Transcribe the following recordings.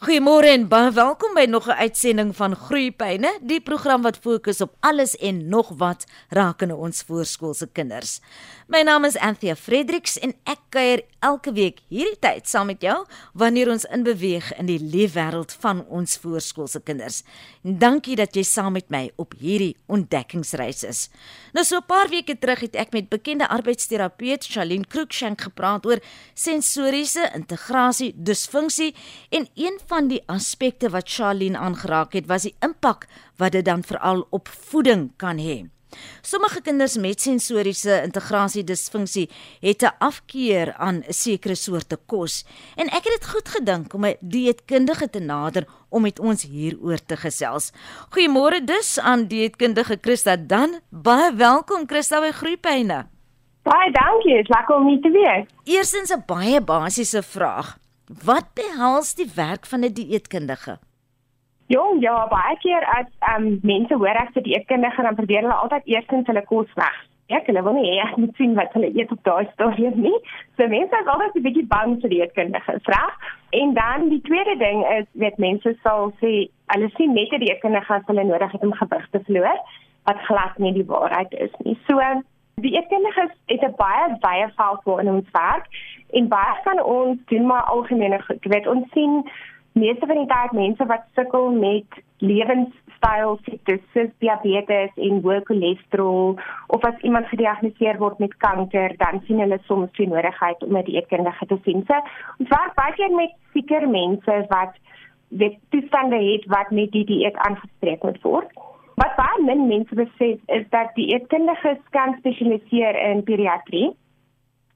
Goeiemôre en baie welkom by nog 'n uitsending van Groeipyne, die program wat fokus op alles en nog wat rakende ons voorskoolse kinders. My naam is Anthea Fredericks en ek kuier elke week hierdie tyd saam met jou wanneer ons inbeweeg in die leefwêreld van ons voorskoolse kinders. Dankie dat jy saam met my op hierdie ontdekkingsreis is. Nou so 'n paar weke terug het ek met bekende arbeidsterapeut Charlene Cruikshank gepraat oor sensoriese integrasie disfunksie en een van die aspekte wat Charlene aangeraak het was die impak wat dit dan veral op voeding kan hê. Sommige kinders met sensoriese integrasie disfunksie het 'n afkeer aan 'n sekere soorte kos en ek het dit goed gedink om 'n dieetkundige te nader om met ons hieroor te gesels. Goeiemôre dus aan dieetkundige Christa Dan. Baie welkom Christa by Groepyne. Baie dankie, dit is lekker om hier te wees. Eerstens 'n baie basiese vraag. Wat behels die werk van 'n dieetkundige? Jong, ja, baie keer as um, mense hoor ek vir die eetkundige dan probeer hulle altyd eerstens hulle kos weg. Ek hulle wil nie ek moet sien wat hulle eet op daai stadium nie. So mense is altyd 'n bietjie bang vir die eetkundige, reg? En dan die tweede ding is weet mense sal sê hulle sien net die eetkundige as hulle nodig het om gewig te verloor, wat glad nie die waarheid is nie. So die eetkundige het 'n baie baie veld voor in ons werk en baie van ons doen maar algemene goed. Jy weet ons sien meeste van die tyd mense wat sukkel met lewenstyl siektes soos diabetes en hoë cholesterol of as iemand gediagnoseer word met kanker, dan sien hulle soms die nodigheid om 'n dieetkundige te sien. So, ons werk baie keer met sieker mense wat dit toestande het wat met die dieet aangespreek moet word. Wat baie min mense besef is dat die dieetkundige kan spesialiseer in pediatrie.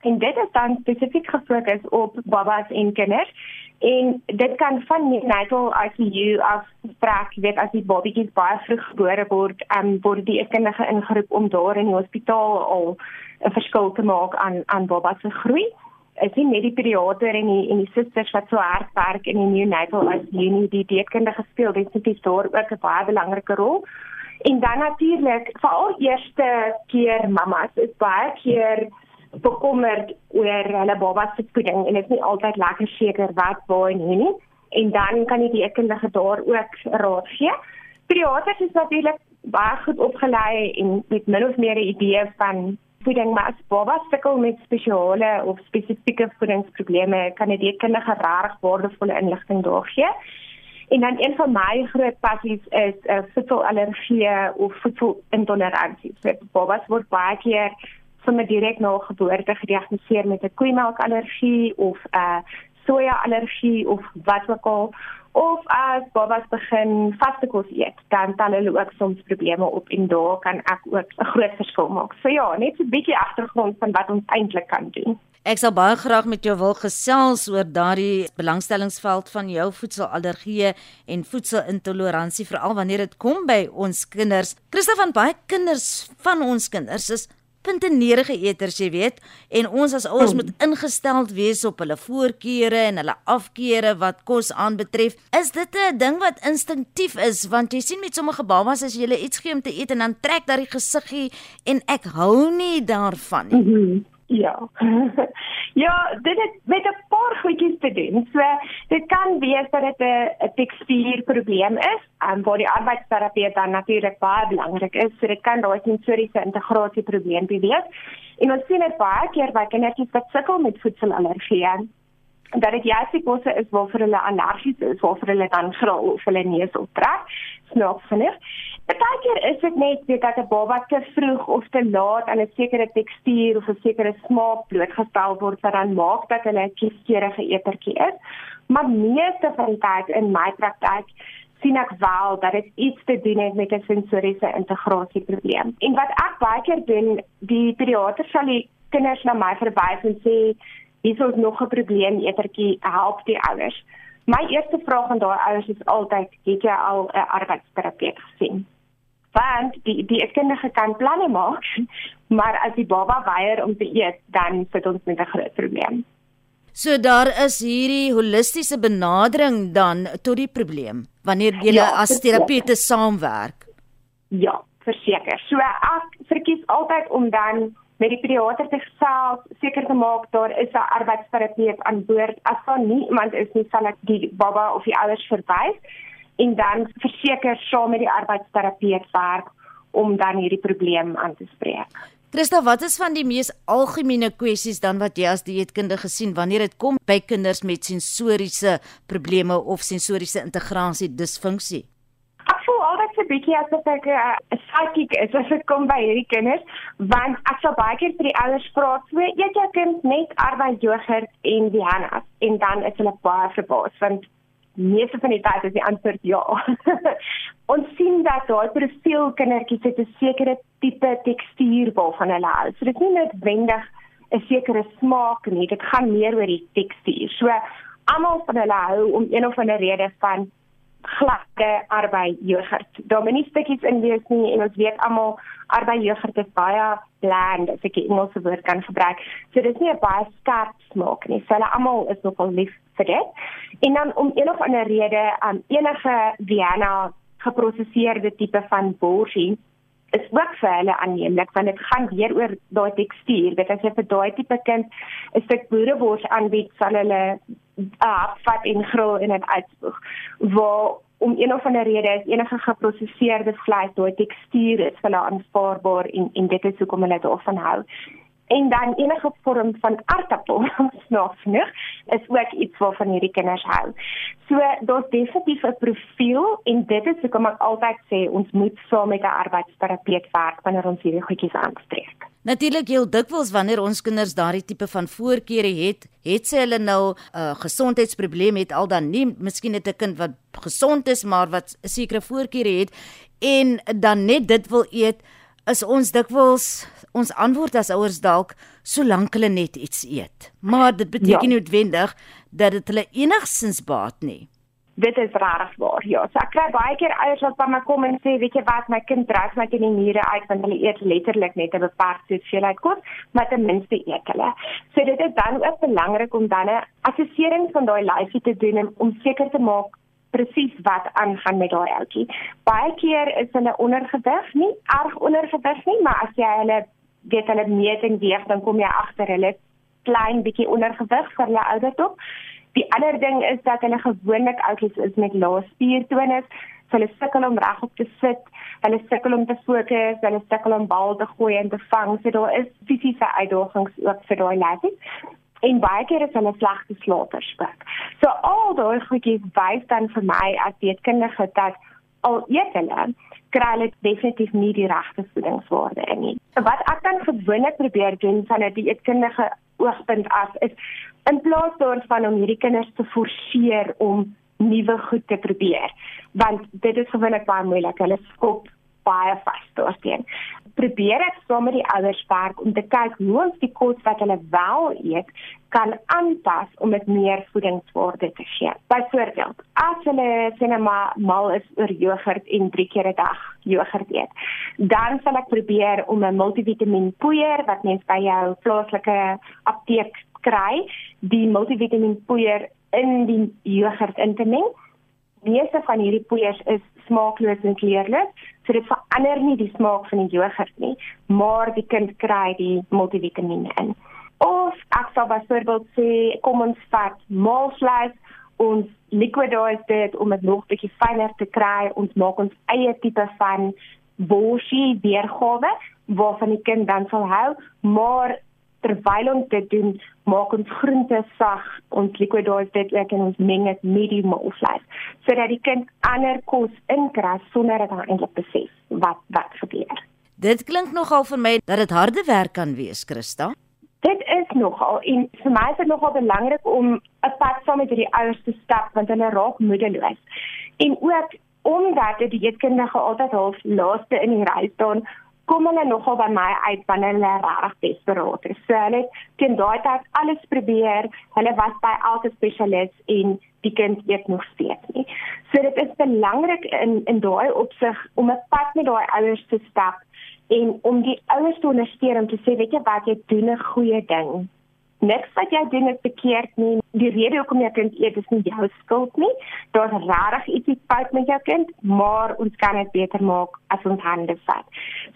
En dit is dan spesifiek gefokus op babas en kinders. En dit kan van neonatal ICU af strek weet as die babatjies baie vroeg gebore word en um, word die kindige ingeroep om daar in die hospitaal al 'n verskil te maak aan aan babas se groei. Is nie net die pediater en die en die susters wat so hard werk in die neonatal ICU nie die dieetkundige speel definitief daar ook 'n baie belangrike rol en dan natuurlik veral eerste keer mamas is baie keer bekommerd oor hulle baba se voeding en dit is nie altyd lekker seker wat waar en hoe nie en dan kan jy die ekendige daar ook raad gee. Pediaters is natuurlik baie goed opgelei en met min of meer 'n idee van voeding maar as baba sukkel met spesiale of spesifieke voedingsprobleme kan jy die ekendige reg waardevolle inligting daar gee. En dan een van my groot passies is uh, voedselallergie of voedselintoleransie. So, babas word baie keer sommer direk na geboorte gediagnoseer met 'n koeimelkallergie of 'n uh, soja-allergie of wat ook al of as babas begin vaste kos eet, dan tel hulle ook soms probleme op en daar kan ek ook 'n groot verskil maak. So ja, net 'n bietjie agtergrond van wat ons eintlik kan doen. Ek sal baie graag met jou wil gesels oor daardie belangstellingsveld van jou voedselallergie en voedselintoleransie veral wanneer dit kom by ons kinders. Christa van baie kinders van ons kinders is puntenerige eters, jy weet, en ons as ouers hmm. moet ingesteld wees op hulle voorkeure en hulle afkeure wat kos aanbetref. Is dit 'n ding wat instinktief is want jy sien met sommige babas as jy hulle iets gee om te eet en dan trek daai gesiggie en ek hou nie daarvan nie. Mm -hmm. Ja. ja, dit het met 'n paar goedjies te doen. So dit kan wees dat dit 'n tekstuurprobleem is, um, waar die arbeidsterapeut dan natuurlik baie belangrik is. So dit kan daai sensoriese integrasie probleem wees. En ons sien dit baie keer by kindertjies wat sukkel met voedselallergie. Dat dit juist die kosse is waarvoor hulle allergies is, waarvoor hulle dan gril of hulle neus optrek. Snaaks vinnig. Partykeer is dit net weet dat 'n baba te vroeg of te laat aan 'n sekere tekstuur of 'n sekere smaak blootgestel word wat dan maak dat hulle 'n kieskeurige etertjie is. Maar meeste van die tyd in my praktyk sien ek wel dat dit iets te doen het met 'n sensoriese integrasieprobleem. En wat ek baie keer doen, die pediater sal die kinders na my verwys en sê hier is nog 'n probleem etertjie, help die ouers. My eerste vraag aan daai ouers is altyd, het jy al 'n arbeidsterapeut gesien? want die die kinderge kan planne maak maar as die baba weier om te eet dan sit ons met 'n groot probleem. So daar is hierdie holistiese benadering dan tot die probleem wanneer jy ja, as terapeute saamwerk. Ja, verseker. So ek verkies altyd om dan met die pediater te gesels, seker te maak daar is 'n arbeidsterapeut aan boord. As daar nie iemand is nie, sal ek die baba of die ouers verwys en dan verseker saam met die arbeidsterapeut werk om dan hierdie probleem aan te spreek. Christa, wat is van die mees algemene kwessies dan wat jy as dieetkundige sien wanneer dit kom by kinders met sensoriese probleme of sensoriese integrasie disfunksie? Ek voel altyd 'n bietjie asof ek 'n uh, psychic is as dit kom by hierdie kinders, want ek sal baie keer vir die ouers vra, "So, eet jou kind net arbeid jogurt en Vienna?" En dan is hulle baie verbaas want meeste van die tyd is die antwoord ja. ons sien dat daai profiel kindertjies het 'n sekere tipe tekstuur waarvan hulle hou. So dit is nie noodwendig 'n sekere smaak nie, dit gaan meer oor die tekstuur. So almal van hulle hou om een of ander rede van gladde arbei jogurt. Daar moet nie stukkies in wees nie en ons weet almal arbei jogurt is baie bland as ek 'n Engelse woord kan gebruik. So dit is nie 'n baie skerp smaak nie. So hulle almal is nogal lief vir dit. En dan om een of ander rede aan um, enige Vienna geprosesseerde tipe van borsie is ook vir hulle aanneemlik want dit gaan weer oor daai tekstuur. Dit as jy vir daai tipe kind 'n stuk boerebors aanbied, sal hulle afvat en gril en dit uitspoeg. Waar om een of ander rede is enige geprosesseerde vleis daai tekstuur is vir hulle aanvaarbaar en en dit is hoekom hulle daarvan hou en dan enige vorm van aardappel snaaks is ook iets waarvan hierdie kinders hou. So daar's definitief 'n profiel en dit is hoekom ek altyd sê ons moet saam met 'n arbeidsterapeut werk wanneer ons hierdie goedjies aanspreek. Natuurlik heel dikwels wanneer ons kinders daardie tipe van voorkeure het, het sy hulle nou 'n uh, gesondheidsprobleem het al dan nie, miskien net 'n kind wat gesond is maar wat 'n sekere voorkeure het en dan net dit wil eet is ons dikwels ons antwoord as ouers dalk solank hulle net iets eet. Maar dit beteken ja. noodwendig dat dit hulle enigsins baat nie. Dit is rarig waar. Ja, so ek kry baie keer ouers wat by my kom en sê, weet jy wat, my kind dryf my in die mure uit want hulle eet letterlik net 'n beperkte hoeveelheid kos, maar ten minste eet hulle. So dit is dan ook belangrik om dan 'n assessering van daai lyfie te doen om seker te maak presies wat aangaan met daai ouetjie. Baie keer is hulle ondergewig, nie erg ondergewig nie, maar as jy hulle weet hulle meet en weeg, dan kom jy agter hulle klein bietjie ondergewig vir hulle ouderdom. Die ander ding is dat hulle gewoonlik ouetjies is met lae spiertonus, so hulle sukkel om regop te sit, hulle sukkel om te fokus, hulle sukkel om bal te gooi en te vang. So daar is fisiese uitdagings ook vir daai leerders en baie keer is hulle slegte slapers ook. So al daai goedjies wys dan vir my as wetenskaplik dat al eet hulle kry hulle definitief nie die regte voedingswaarde in nie. So wat ek dan gewoonlik probeer doen van 'n dieetkundige oogpunt af is in plaas daarvan om hierdie kinders te forceer om nuwe goed te probeer want dit is gewoonlik baie moeilik. Hulle skop baie vas daarteen. Probeer ek saam met die ouers werk om te kyk hoe ons die kos wat hulle wel eet kan aanpas om dit meer voedingswaarde te gee. Byvoorbeeld, as hulle sinema mal is oor jogurt en 3 keer 'n dag jogurt eet, dan sal ek probeer om 'n multivitamiin poeier wat mens by jou plaaslike apteek kry, die multivitamiin poeier in die jogurt in te meng. Meeste van hierdie poeiers is smaakloos en kleurloos, so dit verander nie die smaak van die jogurt nie, maar die kind kry die multivitamiene in. Of ek sal byvoorbeeld sê kom ons vat maalvleis ons liquidize dit om dit nog bietjie fyner te kry ons maak ons eie tipe van boshi weergawe waarvan die kind dan sal hou maar terwyl ons dit doen maak ons groente sag ons liquidize dit ook en ons meng dit met die maalvleis sodat die kind ander kos inkry sonder dat hy eintlik besef wat wat gebeur Dit klink nogal vir my dat dit harde werk kan wees, Christa. Dit is nogal en vir my is dit nogal belangrik om 'n pad saam met hierdie ouers te stap want hulle raak moedeloos. En ook omdat die dieetkundige altyd half laaste in die ry staan, kom hulle nogal by my uit wanneer hulle regtig desperaat is. So hulle teen daai tyd alles probeer. Hulle was by elke spesialis en die kind eet nog steeds nie. So dit is belangrik in in daai opsig om 'n pad met daai ouers te stap en om die ouers te ondersteun om te sê weet jy wat jy doen 'n goeie ding. Niks wat jy doen is verkeerd nie. Die rede hoekom jy kind eet is nie jou skuld nie. Daar's regtig ietsie fout met jou kind, maar ons kan dit beter maak as ons hande vat.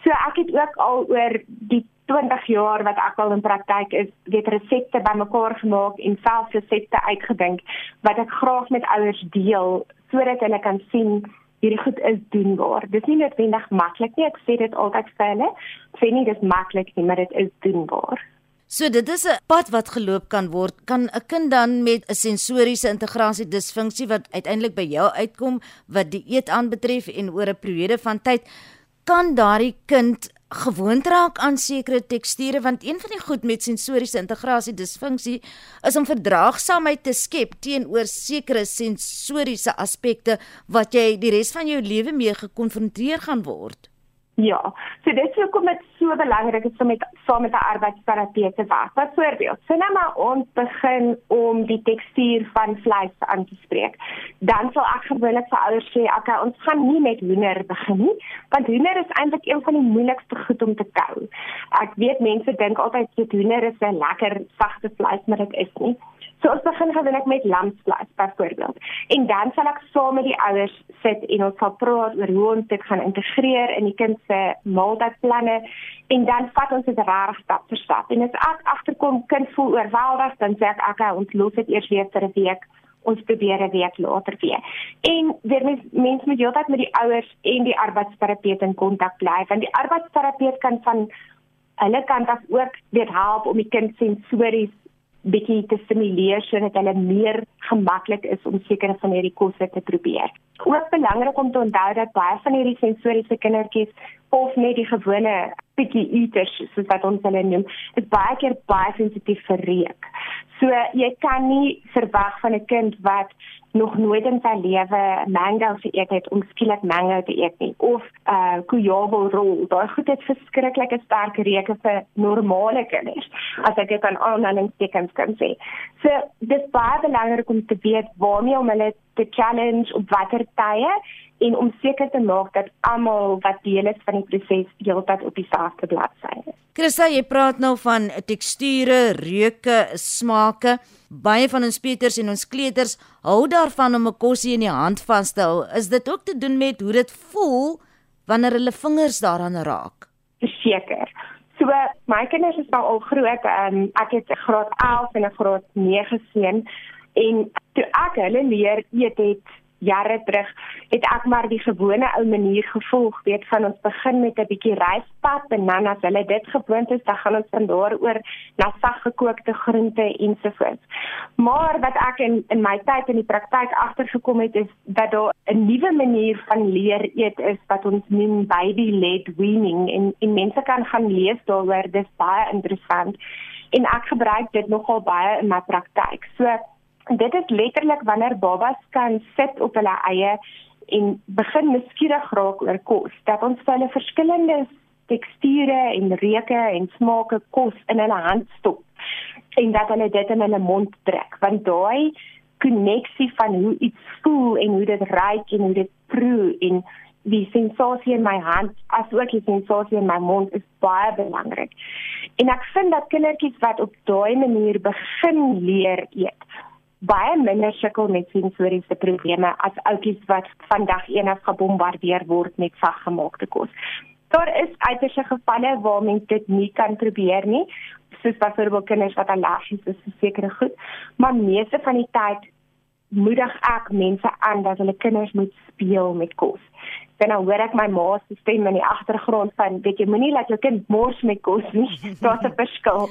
So ek het ook al oor die 20 jaar wat ek al in praktyk is, weet resepte bymekaar gemaak en self resepte uitgedink wat ek graag met ouers deel sodat hulle kan sien hierdie goed is doenbaar. Dit is nie noodwendig maklik nie. Ek sê dit altyd vir hulle. Sê nie dis maklik nie, maar dit is doenbaar. So dit is 'n pad wat geloop kan word. Kan 'n kind dan met 'n sensoriese integrasie disfunksie wat uiteindelik by jou uitkom wat die eet aanbetref en oor 'n periode van tyd kan daardie kind gewoond raak aan sekere teksture want een van die goed met sensoriese integrasie disfunksie is om verdraagsaamheid te skep teenoor sekere sensoriese aspekte wat jy die res van jou lewe mee gekonfronteer gaan word. Ja, so dit is hoekom dit so belangrik is om met saam met 'n arbeidsterapeut te werk. Byvoorbeeld, sien nou maar ons begin om die tekstuur van vleis aan te spreek. Dan sal ek gewoonlik vir ouers sê, "Oké, okay, ons gaan nie met hoender begin nie, want hoender is eintlik een van die moeilikste goed om te kou." Ek weet mense dink altyd dat hoender is 'n lekker sagte vleis, maar dit is nie. So ons begin gewoonlik met lamsvleis byvoorbeeld. En dan sal ek saam met die ouers sit en ons sal praat oor hoe ons dit gaan integreer in die kind se maaltydplanne en dan vat ons dit reg stap vir stap. En as ek agterkom kind voel oorweldig, dan sê ek okay, ons los dit eers weer vir 'n week. Ons probeer 'n week later weer. En weer mens mens moet heeltyd met die ouers en die arbeidsterapeut in kontak bly want die arbeidsterapeut kan van hulle kant af ook weet help om die kind sensories bietjie te stimuleer sodat hulle meer gemaklik is om sekere van hierdie kosse te probeer. Ook belangrik om te onthou dat baie van hierdie sensoriese kindertjies of net die gewone bietjie eaters soos wat ons hulle noem, is baie keer baie sensitief vir reuk. So jy kan nie verwag van 'n kind wat nog nooit in sy lewe mango geëet het om skielik mango eet nie of uh kujabo rol. Daai goed het verskriklike sterk reuke vir normale kinders. As ek dit aan aanhalingstekens kan sê. So dis baie belangrik om te weet waarmee om hulle te challenge op watter tye en om seker te maak dat almal wat deel is van die proses heeltyd op dieselfde bladsy is. Christa, jy praat nou van teksture, reuke, smake. Baie van ons peuters en ons kleuters hou daarvan om 'n kosie in die hand vas te hou. Is dit ook te doen met hoe dit voel wanneer hulle vingers daaraan raak? Verseker. So my kinders is nou al groot. Um, ek het graad 11 en 'n graad 9 seun en toe ek hulle leer eet het jare terug het ek maar die gewone ou manier gevolg. Weet van ons begin met 'n bietjie ryspap en dan as hulle dit gewoond is dan gaan ons van daar oor na saggekookte groente ensovoorts maar wat ek in in my tyd in die praktyk agtergekom het is dat daar 'n nuwe manier van leer eet is wat ons noem baby led weaning. En en mense kan gaan lees daaroor dis baie interessant. En ek gebruik dit nogal baie in my praktyk so dit is letterlik wanneer babas kan sit op hulle eie en begin nuuskierig raak oor kos. Dat ons vir hulle verskillende teksture en reuke en smake kos in hulle hand stop en dat hulle dit in hulle mond trek. Want daai koneksie van hoe iets voel en hoe dit ruik en hoe dit proe en die sensasie in my hand asook die sensasie in my mond is baie belangrik. En ek vind dat kindertjies wat op daai manier begin leer eet, baie minder sukkel met sensoriese probleme as oudjies wat vandag eendag gebombardeer word met saggemaakte kos. Daar is uiterste gevalle waar mens dit nie kan probeer nie, soos byvoorbeeld kinders wat allergies is vir sekere goed, maar meeste van die tyd moedig ek mense aan dat hulle kinders moet speel met kos. Dan nou hoor ek my ma se stem in die agtergrond van, weet jy, moenie laat jou kind mors met kos nie. Daar's 'n verskil.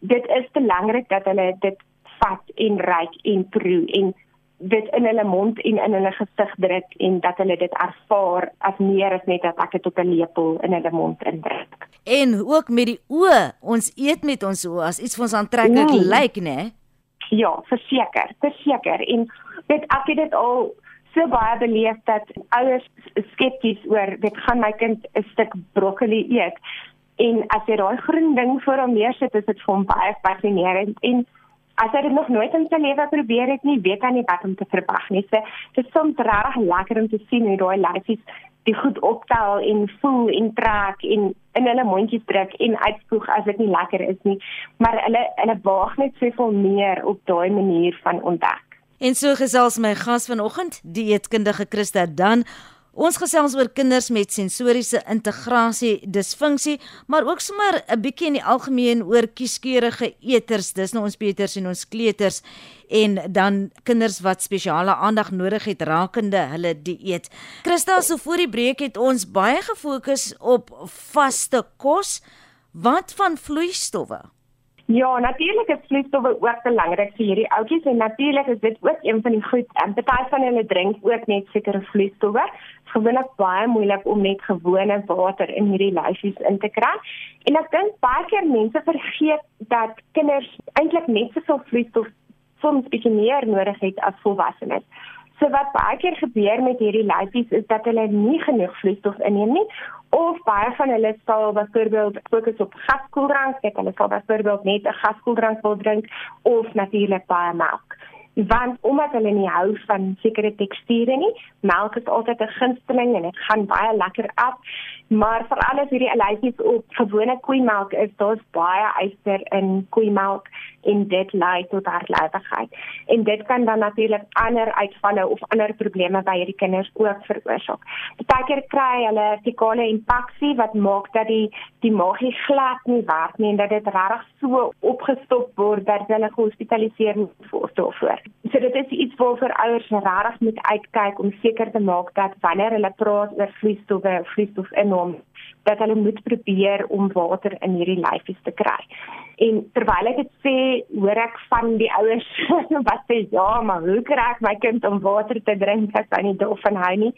Dit is belangrik dat hulle dit vat en ryk en proe en dit in hulle mond en in hulle gesig druk en dat hulle dit ervaar as meer as net dat ek dit op 'n lepel in hulle mond indruk. En ook met die oë, ons eet met ons oë as iets vir ons aantreklik mm. lyk, né? Ja, verseker, verseker en dit ek het dit al so baie beleef dat ouers skepties oor dit gaan my kind 'n stuk broccoli eet en as jy daai groen ding voor hom neersit is dit vir hom baie fascinerend en as hy dit nog nooit in sy lewe probeer het nie, weet hy nie wat om te verwag nie. So, dit is soms regtig lekker om te sien hoe daai lyfies die goed optel en voel en trek en in hulle mondjies druk en uitspoeg as dit nie lekker is nie, maar hulle hulle waag net soveel meer op daai manier van ontdek. En so gesels my gas vanoggend, dieetkundige Christa Dan Ons gesels oor kinders met sensoriese integrasie disfunksie, maar ook sommer 'n bietjie in die algemeen oor kieskeurige eters. Dis nou ons peters en ons kleuters en dan kinders wat spesiale aandag nodig het rakende hulle dieet. Christa, so voor die breek het ons baie gefokus op vaste kos. Wat van vloeistowwe? Ja, natuurlik is vloeistowwe ook belangrik vir hierdie ouetjies en natuurlik is dit ook een van die goed. En party van hulle drink ook net sekere vloeistowwe. Gewoonlik baie moeilik om net gewone water in hierdie lyfies in te kry. En ek dink baie keer mense vergeet dat kinders eintlik net soveel vloeistof soms bietjie meer nodig het as volwassenes. So wat baie keer gebeur met hierdie lyfies is dat hulle nie genoeg vloeistof inneem nie of baie van hulle sal byvoorbeeld fokus op gaskoeldrank, kyk hulle sal byvoorbeeld net 'n gaskoeldrank wil drink of natuurlik baie melk want omdat hulle nie hou van sekere teksture nie, melk is altyd 'n gunsteling en dit gaan baie lekker af. Maar vir alles hierdie lyfies op gewone koeimelk is daar's baie yster in koeimelk en dit lei tot hartlywigheid. En dit kan dan natuurlik ander uitvalle of ander probleme by hierdie kinders ook veroorsaak. Partykeer kry hulle vertikale impaksie wat maak dat die die maagie glad nie werk nie en dat dit regtig so opgestop word dat hulle gehospitaliseer word daarvoor. So dit is iets waarvoor ouers regtig moet uitkyk om seker te maak dat wanneer hulle praat oor vloeistowwe, vloeistof innom, dat hulle moet probeer om water in hierdie lyfies te kry. En terwyl ek dit sê, hoor ek van die ouers wat sê ja, maar hoe kry ek my kind om water te drink as hy nie dol van hou nie?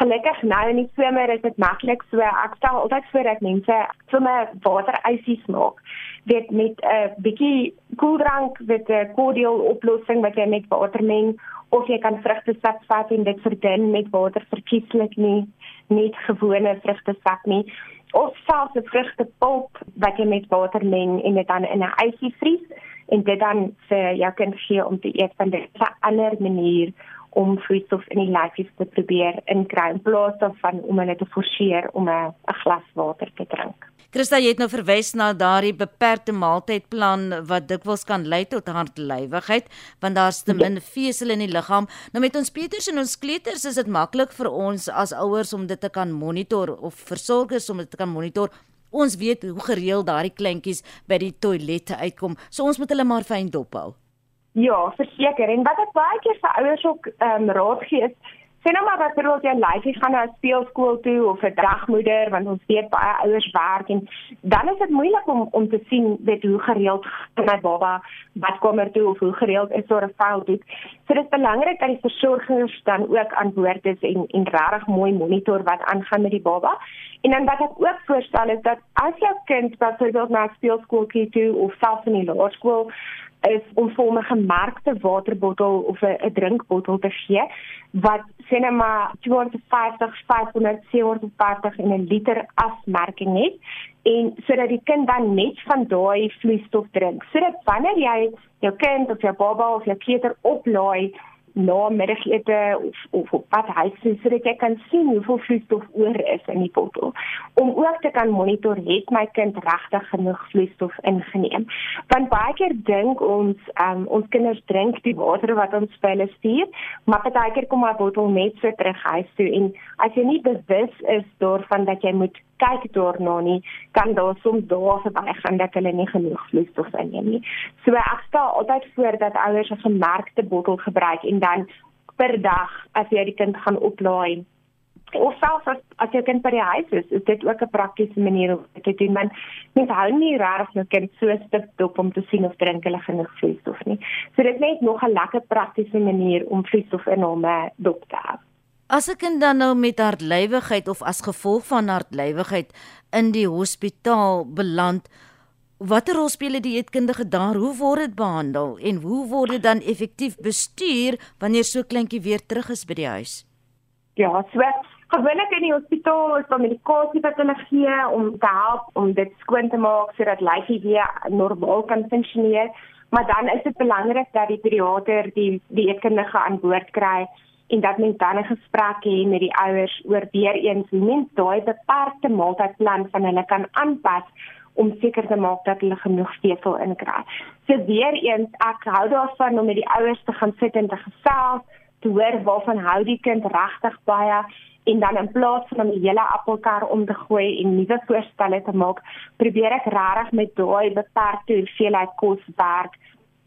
Gelukkig nou in die somer is dit maklik so ek stel altyd voor dat mense sommer waterysies maak dit met 'n uh, bietjie koeldrank met 'n cordial oplossing wat jy met water meng of jy kan vrugtesap vat en dit verdun met water verkieslik nie net gewone vrugtesap nie of selfs 'n vrugtepulp wat jy met water meng en dit dan in 'n ysie vries en dit dan vir jou kind gee om te eet van dit 'n ander manier om vloeistof in die lyfies te probeer inkry in plaas daarvan om hulle te forceer om 'n glas water te drink. Christa jy het nou verwys na daardie beperkte maaltydplan wat dikwels kan lei tot hartlywigheid want daar's te min vesel in die liggaam. Nou met ons Peters en ons kleuters is dit maklik vir ons as ouers om dit te kan monitor of versorgers om dit te kan monitor. Ons weet hoe gereeld daardie kleintjies by die toilette uitkom. So ons moet hulle maar fyn dop hou. Ja, verseker. En wat ek baie keer vir ouers ook ehm um, raad gee is sien nou maar dat hulle jy lyfie gaan na 'n speelskool toe of 'n dagmoeder want ons weet baie ouers werk en dan is dit moeilik om om te sien weet hoe gereeld my baba wat kom er toe of hoe gereeld is daar 'n fout dit. So dit is belangrik dat die versorgers dan ook aan boord is en en regtig mooi monitor wat aangaan met die baba. En dan wat ek ook voorstel is dat as jou kind byvoorbeeld na 'n speelskool toe of selfs in die laerskool is om vir 'n gemerkte waterbottel of 'n drinkbottel te gee wat sê net maar 250 500 750 in 'n liter afmerking het en sodat die kind dan net van daai vloeistof drink. Sodat wanneer jy jou kind of jou baba of jou kleuter oplaai na middagete of of op pad huis toe sodat jy kan sien hoeveel vloeistof oor is in die bottel. Om ook te kan monitor het my kind regtig genoeg vloeistof ingeneem? Want baie keer dink ons um, ons kinders drink die water wat ons vir hulle stuur maar baie keer kom my bottel net so terug huis toe. En as jy nie bewus is daarvan dat jy moet kyk daarna nie, kan daar soms daar verby gaan dat hulle nie genoeg vloeistof inneem nie. So ek stel altyd voor dat ouers 'n gemerkte bottel gebruik en dan per dag as jy die kind gaan oplaai of selfs as, as jy kind by die huis is, is dit ook 'n praktiese manier om dit te doen. Men mens hou nie regtig jou kind so stik dop om te sien of drink hulle genoeg vloeistof nie. So dit net nog 'n lekker praktiese manier om vloeistof in hom dop te hou. As 'n kind dan nou met hartlywigheid of as gevolg van hartlywigheid in die hospitaal beland, watter rol speel die dieetkundige daar? Hoe word dit behandel en hoe word dit dan effektief bestuur wanneer so kleintjie weer terug is by die huis? Ja, so gewoonlik in die hospitaal is daar medikasie wat hulle gee om te help om dit skoon te maak sodat lyfie weer normaal kan funksioneer. Maar dan is dit belangrik dat die pediater die dieetkundige aan boord kry en dat mens dan 'n gesprek hê met die ouers oor weer eens hoe mens daai beperkte maaltydplan van hulle kan aanpas om seker te maak dat hulle genoeg vesel inkry. So weer eens ek hou daarvan om met die ouers te gaan sit en te gesels te hoor waarvan hou die kind regtig baie en dan in plaas van om die hele appelkar om te gooi en nuwe voorstelle te maak, probeer ek regtig met daai beperkte hoeveelheid kos werk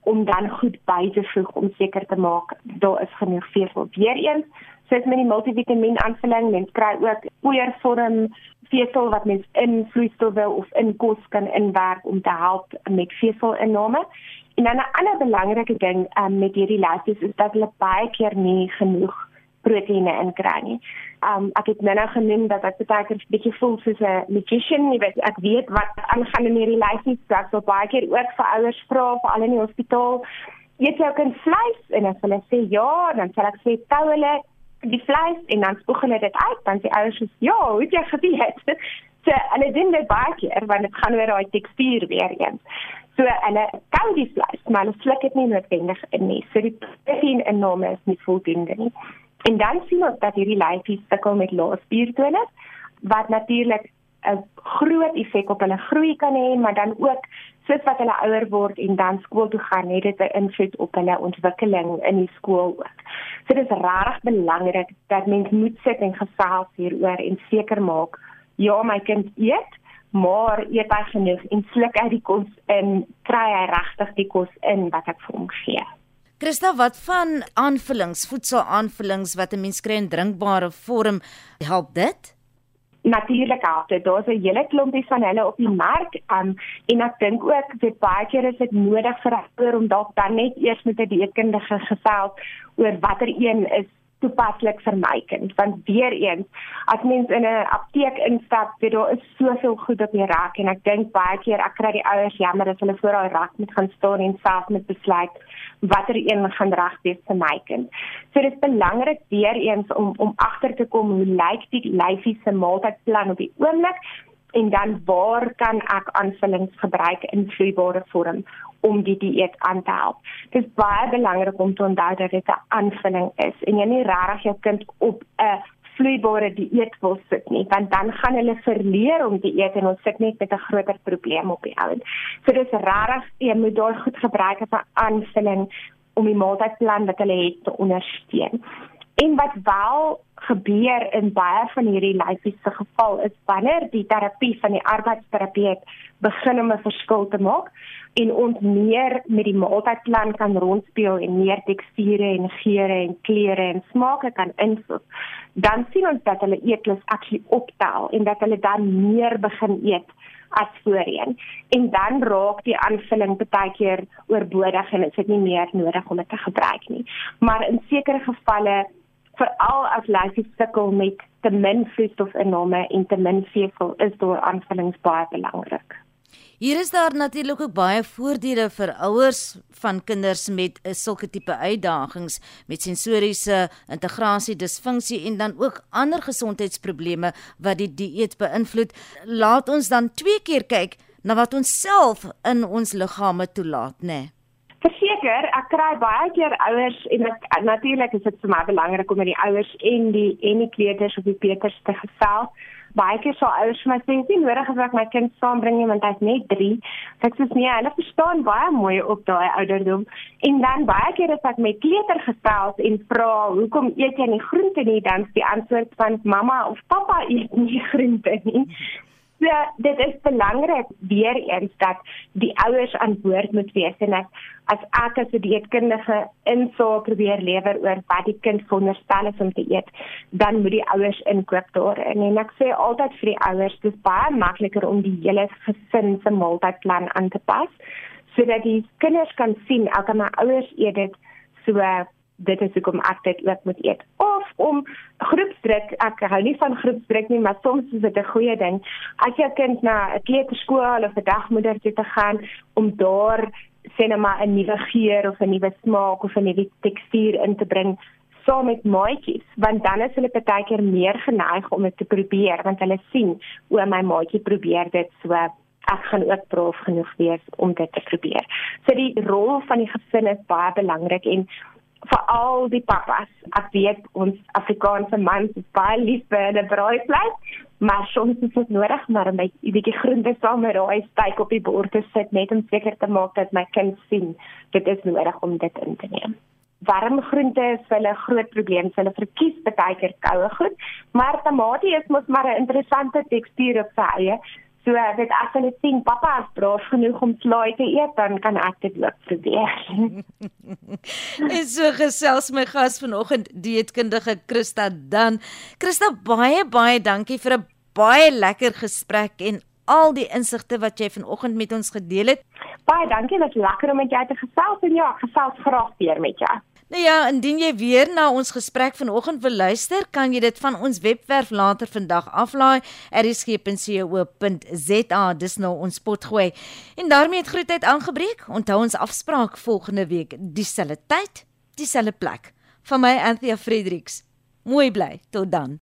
om dan goed by te voeg om seker te maak daar is genoeg vesel. Weereens, soos met die multivitamiën aanvulling, mens kry ook poeiervorm vesel wat mens in vloeistowwe of in kos kan inwerk om te help met veselinname. En dan 'n ander belangrike ding um, met hierdie lasties is dat hulle baie keer nie genoeg proteïene inkry nie. Um ek het nou genoem dat ek baie keer 'n bietjie voel soos 'n nutrition, jy weet ek weet wat aangaan in hierdie lyfie straks so baie keer ook vir ouers vra vir al in die hospitaal. Eet jy ook 'n vleis en as hulle sê ja, dan sal ek sê tou hulle die vleis en dan spoeg hulle dit uit, dan sê ouers sê ja, hoe het jy geweet? So hulle doen dit baie keer want dit gaan oor daai tekstuur weer eens. So hulle kou die vleis, maar hulle sluk dit nie noodwendig in nie. So die proteïen inname is nie voldoende nie. En dan sien ons dat hierdie lyfies sukkel met lae spiertone wat natuurlik 'n groot effek op hulle groei kan hê, maar dan ook soos wat hulle ouer word en dan skool toe gaan, het dit 'n invloed op hulle ontwikkeling in die skool ook. So dit is regtig belangrik dat mens moet sit en gesels hieroor en seker maak ja, my kind eet, maar eet hy genoeg en sluk hy die kos in, kry hy regtig die kos in wat ek vir hom gee. Christa, wat van aanvullings, voedselaanvullings wat 'n mens kry in drinkbare vorm, help dit? Natuurlik help dit. Daar's 'n hele klompie van hulle op die mark, um, en ek dink ook dit baie keer is dit nodig vir 'n ouer om dalk dan net eers met 'n dieetkundige gesels oor watter een is toepaslik vir my kind want weer eens as mens in 'n apteek instap weet daar is soveel goed op die rak en ek dink baie keer ek kry die ouers jammer as hulle voor daai rak moet gaan staan en self met besluit watter een gaan reg wees vir my kind. So dit is belangrik weer eens om om agter te kom hoe lyk die lyfie se maaltydplan op die oomblik en dan waar kan ek aanvullings gebruik in vloeibare vorm om die dieet aan te help. Dit is baie belangrik om te onthou dat dit 'n aanvulling is en jy nie regtig jou kind op 'n vloeibare dieet wil sit nie, want dan gaan hulle verleer om te eet en ons sit net met 'n groter probleem op die ouen. So dis regtig jy moet daar goed gebruik as 'n aanvulling om die maaltydplan wat hulle het te ondersteun. En wat wel gebeur in baie van hierdie lyfies se geval is wanneer die terapie van die arbeidsterapeut begin om 'n verskil te maak en ons meer met die maaltydplan kan rondspeel en meer teksture en geure en kleure en smake kan invul, dan sien ons dat hulle eetlus actually optel en dat hulle dan meer begin eet as voorheen. En dan raak die aanvulling baie keer oorbodig en dit is nie meer nodig om dit te gebruik nie. Maar in sekere gevalle veral as lyfies sukkel met te min voedstofinname en te min vesel is daar aanvullings baie belangrik. Hier is daar natuurlik ook baie voordele vir ouers van kinders met eh, sulke tipe uitdagings met sensoriese integrasie disfunksie en dan ook ander gesondheidsprobleme wat die dieet beïnvloed. Laat ons dan twee keer kyk na wat ons self in ons liggame toelaat, né? Nee. Verseker, ek kry baie keer ouers en ek natuurlik is dit vir my belangrik om met die ouers en die en die kleuters of die peters te gesels baie keer sou ouers vir my sê sien nodig as ek my kind saambring nie want hy's net 3. Ek sê nee, hulle verstaan baie mooi op daai ouderdom. En dan baie keer as ek met kleuter gesels en vra hoekom eet jy nie groente nie, dan is die antwoord van mamma of pappa eet nie groente nie. Ja, dit is belangrik weer eens dat die ouers aan boord moet wees en ek as ek as 'n dieetkundige insig probeer lewer oor wat die kind veronderstel is om te eet, dan moet die ouers inkoop daarin. En ek sê altyd vir die ouers, dis baie makliker om die hele gesin se maaltydplan aan te pas sodat die kinders kan sien elke my ouers eet dit so dit is hoekom ek dit ook moet eet of om groepsdruk ek hou nie van groepsdruk nie maar soms is dit 'n goeie ding as jou kind na 'n kleuterskool of 'n dagmoeder toe te gaan om daar sê net maar 'n nuwe geur of 'n nuwe smaak of 'n nuwe tekstuur in te bring saam met maatjies want dan is hulle baie keer meer geneig om dit te probeer want hulle sien o my maatjie probeer dit so ek gaan ook braaf genoeg wees om dit te probeer. So die rol van die gesin is baie belangrik en vir al die pappas. Ek weet ons Afrikaanse mans is baie lief vir 'n braaivleis, maar soms is dit nodig maar 'n bietjie groente saam met daai steak op die bord te sit net om seker te maak dat my kind sien dit is nodig om dit in te neem. warm groente is hulle groot probleem. Hulle verkies baie keer koue goed, maar tamatie is mos maar 'n interessante tekstuur op sy eie. So dit as hulle sien pappa is braaf genoeg om slaai te eet, dan kan ek dit ook probeer. en so gesels my gas vanoggend dieetkundige Christa dan. Christa baie baie dankie vir 'n baie lekker gesprek en al die insigte wat jy vanoggend met ons gedeel het. Baie dankie, dit was lekker om met jou te gesels en ja, gesels graag weer met jou. Nou ja, indien jy weer na ons gesprek vanoggend wil luister, kan jy dit van ons webwerf later vandag aflaai, erisg.co.za, dis nou ons pot gooi. En daarmee het groetheid aangebreek. Onthou ons afspraak volgende week, dieselfde tyd, dieselfde plek. Van my Anthea Fredericks. Mooi bly, tot dan.